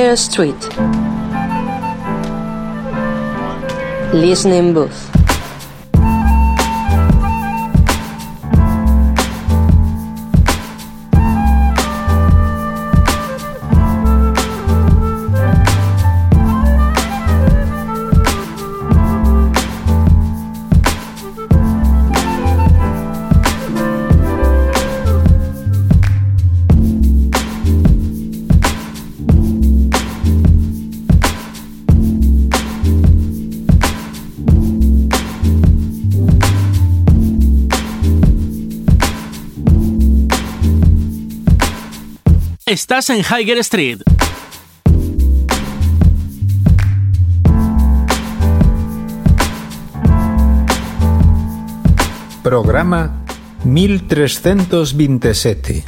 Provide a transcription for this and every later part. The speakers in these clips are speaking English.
Higher Street. Listening Booth. Estás en Higher Street. Programa 1327.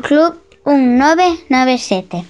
club un 997.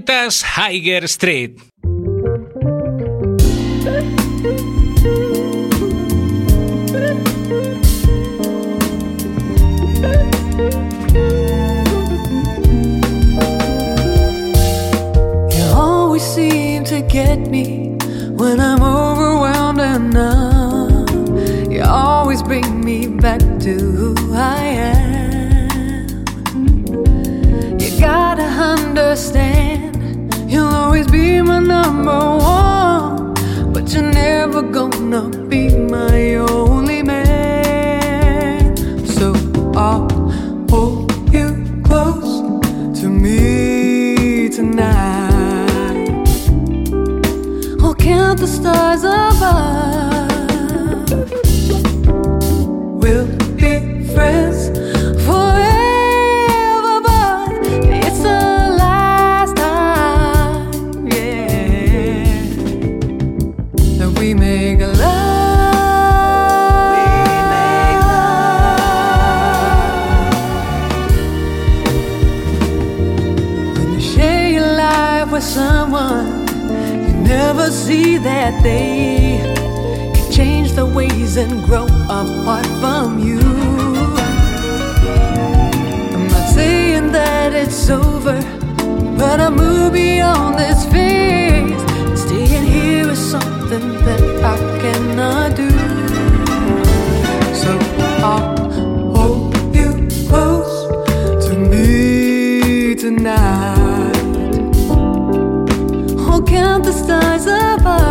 Securitas Street. and grow apart from you. I'm not saying that it's over, but I move beyond this phase. Staying here is something that I cannot do. So I'll hold you close to me tonight. Oh, count the stars above.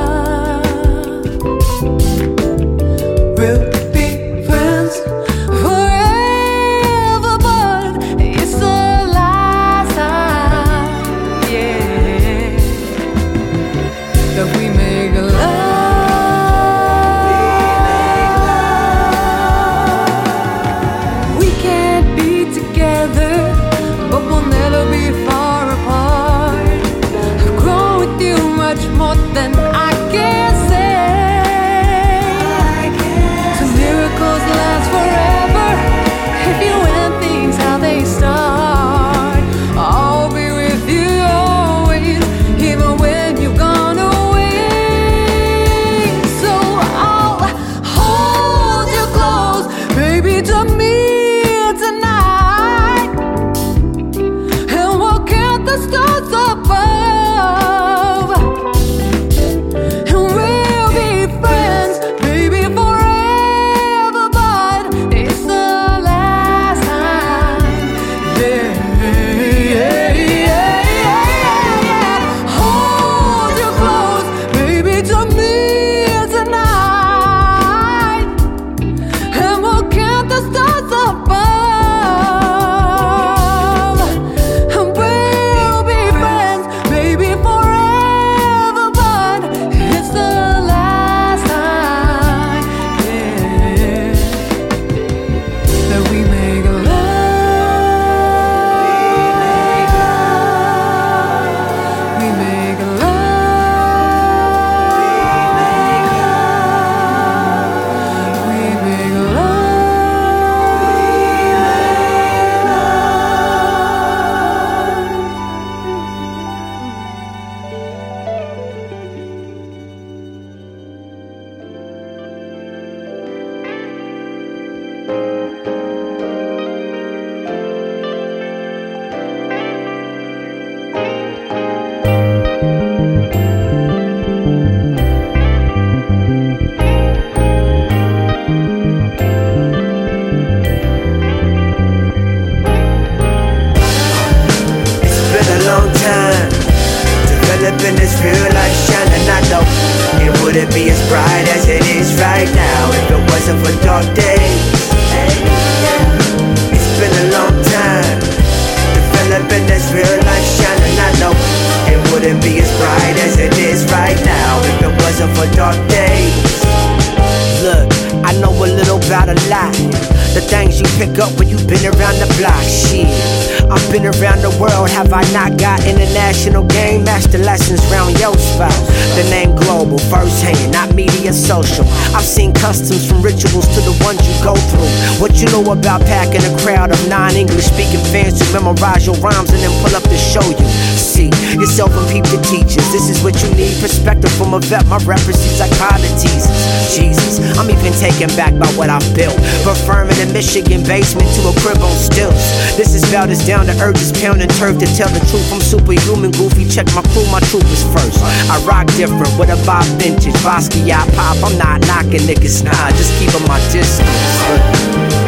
Taken back by what I've built. Preferring a Michigan basement to a crib on stilts. This is about as down to as pounding turf to tell the truth. I'm superhuman, goofy. Check my crew, my troopers first. I rock different with a Bob vintage. Basquiat pop, I'm not knocking niggas, nah, just keeping my distance.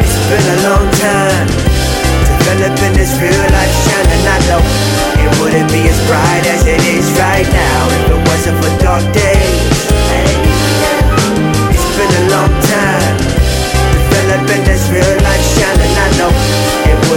It's been a long time developing this real life shining. I know it wouldn't be as bright as it is right now if it wasn't for dark days.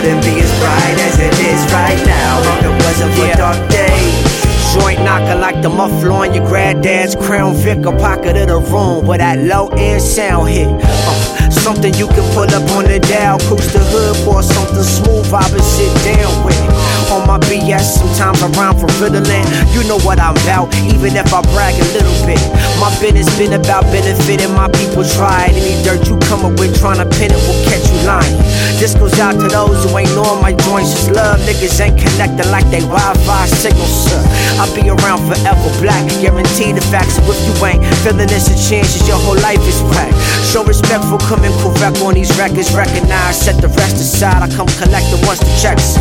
Wouldn't be as bright as it is right now if it wasn't for dark days. Joint knocker like the muffler on your granddad's crown Vic, a pocket of the room where that low end sound hit. Uh, something you can pull up on the dial, cruise the hood for something smooth, vibe and sit down with. On my BS, sometimes I rhyme for riddling. You know what I'm about, even if I brag a little bit. My business been about benefiting my people. Try it. Any dirt you come up with trying to pin it will catch you lying. This goes out to those who ain't knowing my joints. Just love niggas ain't connected like they Wi-Fi signals, sir. I'll be around forever, black. Guarantee the facts. If you ain't feeling this, a chance is your whole life is whack. Show respect for coming correct on these records. Recognize, set the rest aside. I come collecting once the checks.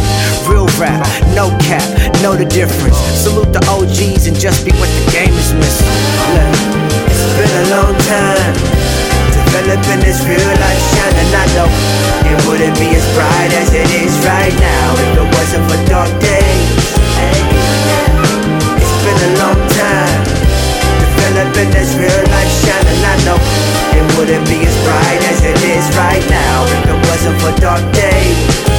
Real rap, no cap, know the difference. Salute the OGs and just be what the game is missing. Look, it's been a long time developing this real life shining. I know it wouldn't be as bright as it is right now if it wasn't for dark days. It's been a long time developing this real life shining. I know it wouldn't be as bright as it is right now if it wasn't for dark days.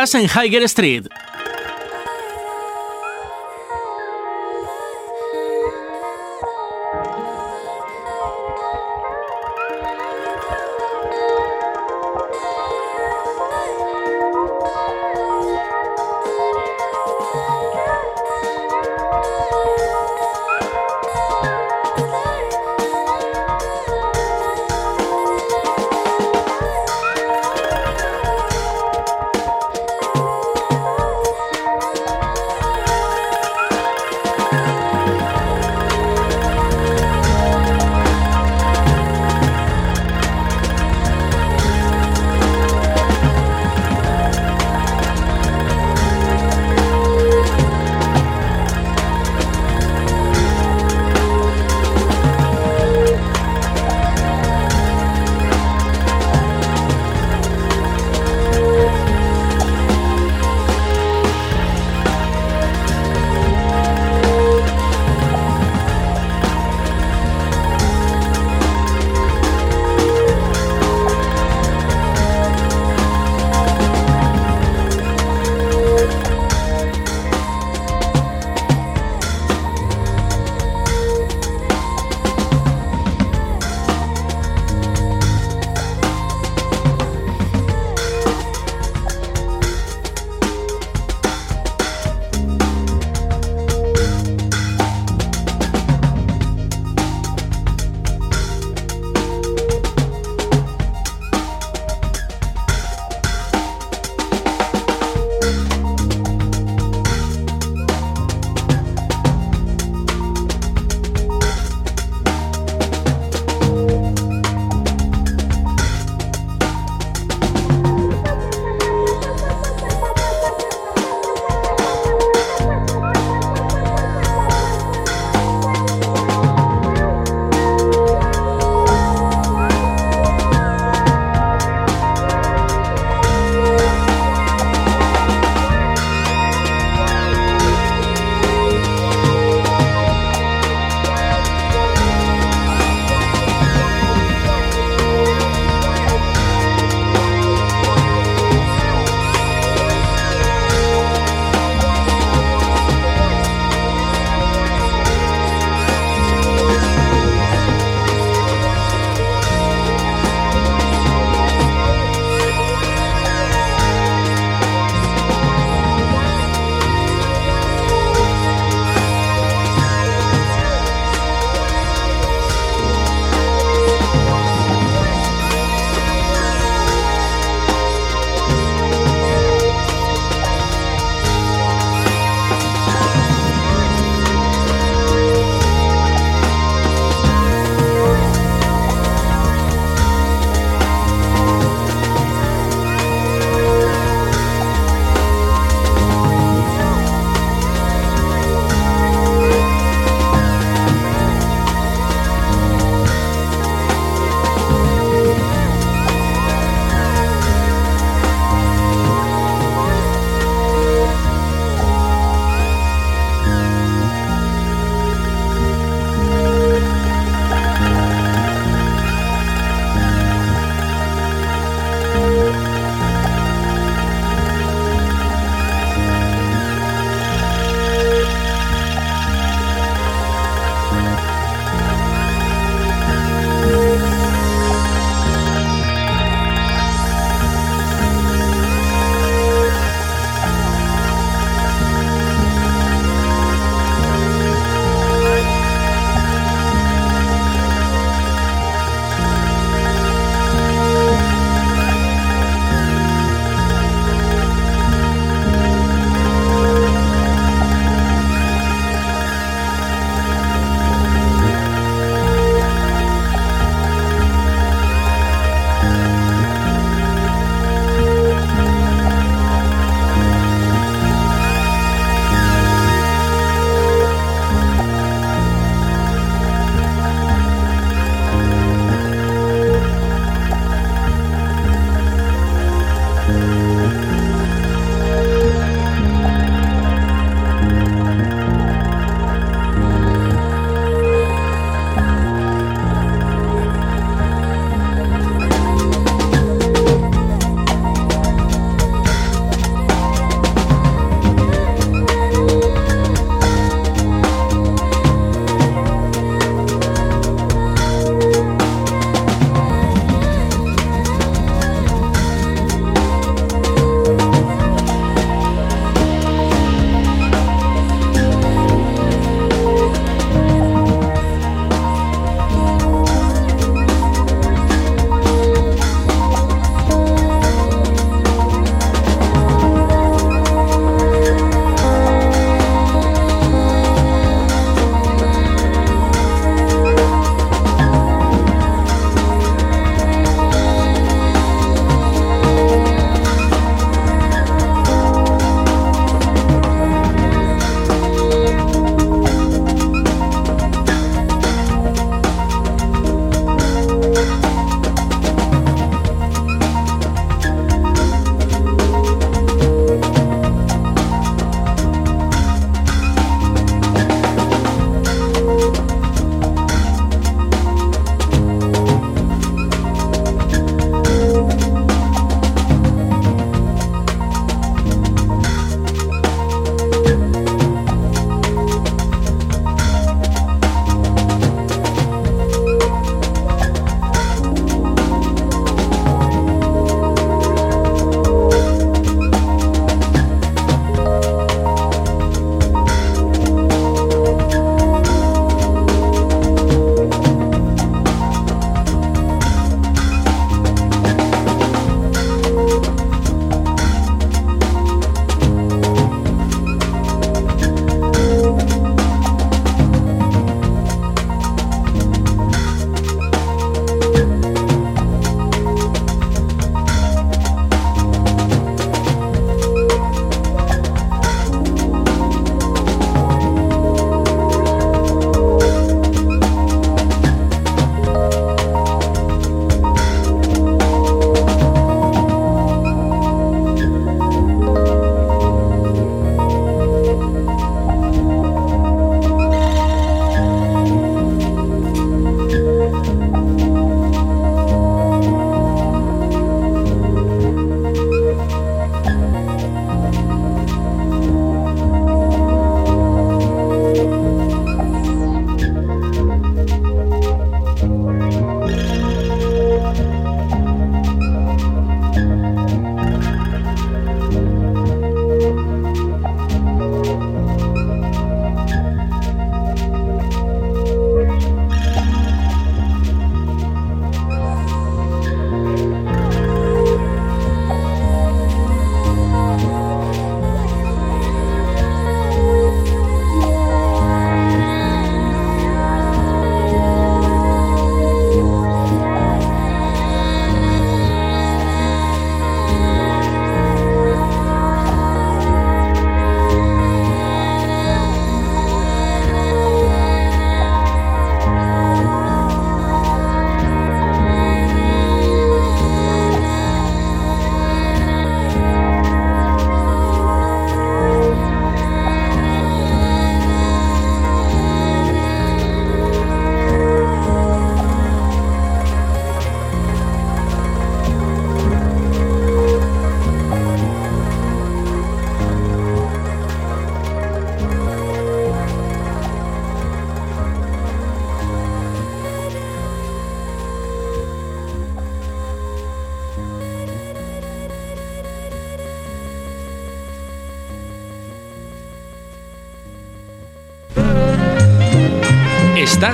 En Higher Street.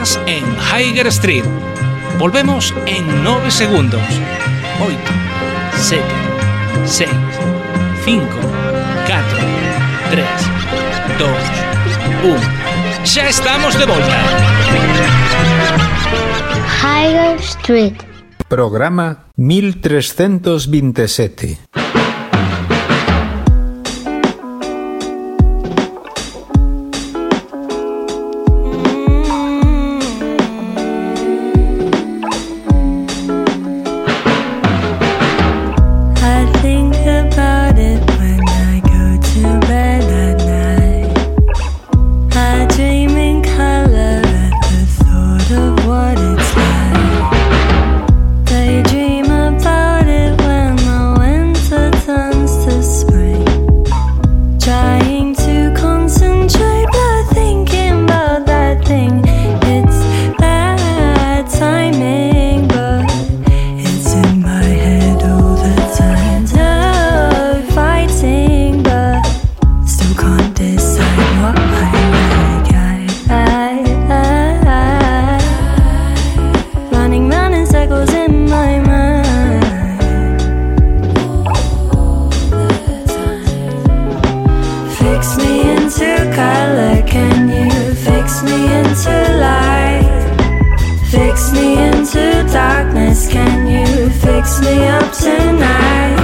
más en Higher Street. Volvemos en 9 segundos. 8, 7, 6, 5, 4, 3, 2, 1. Ya estamos de vuelta. Higher Street. Programa 1327. color. Can you fix me into light? Fix me into darkness. Can you fix me up tonight?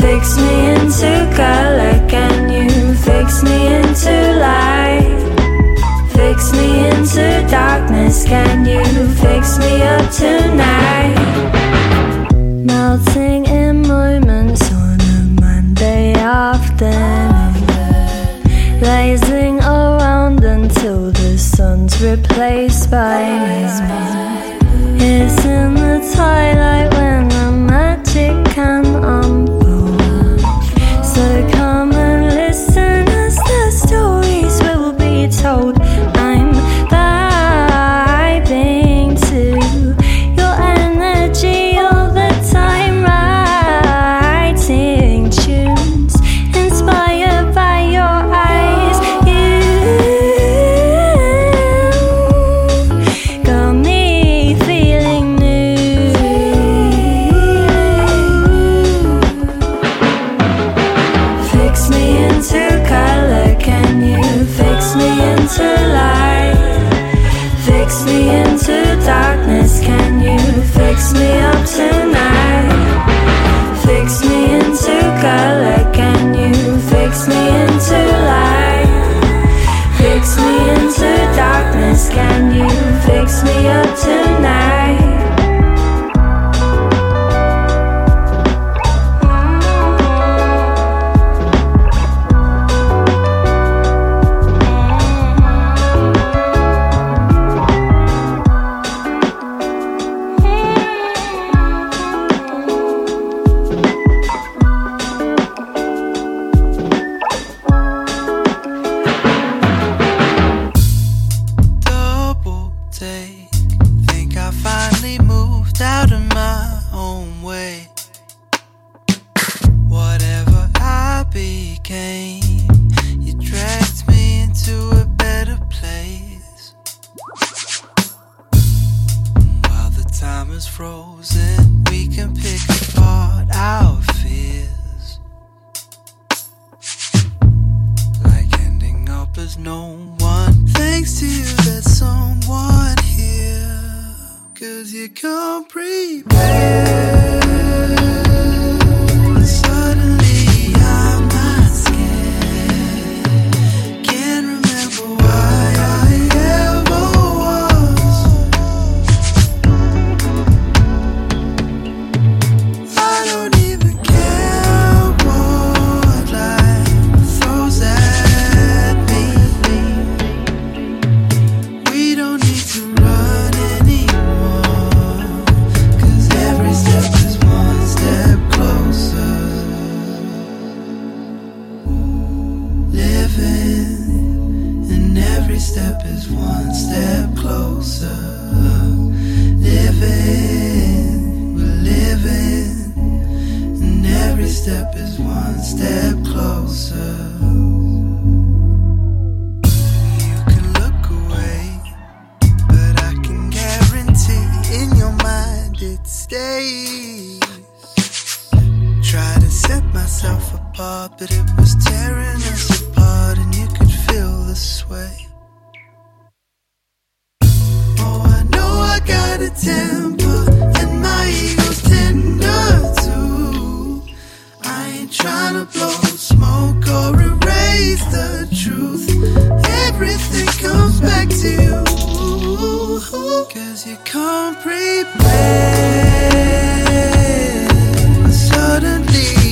Fix me into color. Can you fix me into light? Fix me into darkness. Can you fix me up tonight? replaced by apart, but it was tearing us apart, and you could feel the sway. Oh, I know I got a temper, and my ego's tender too. I ain't trying to blow smoke or erase the truth. Everything comes back to you, cause you can't prepare suddenly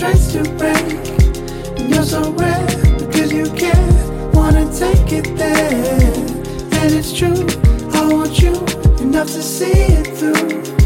tries to break. And you're so rare because you can't wanna take it there. And it's true, I want you enough to see it through.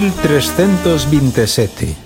1327.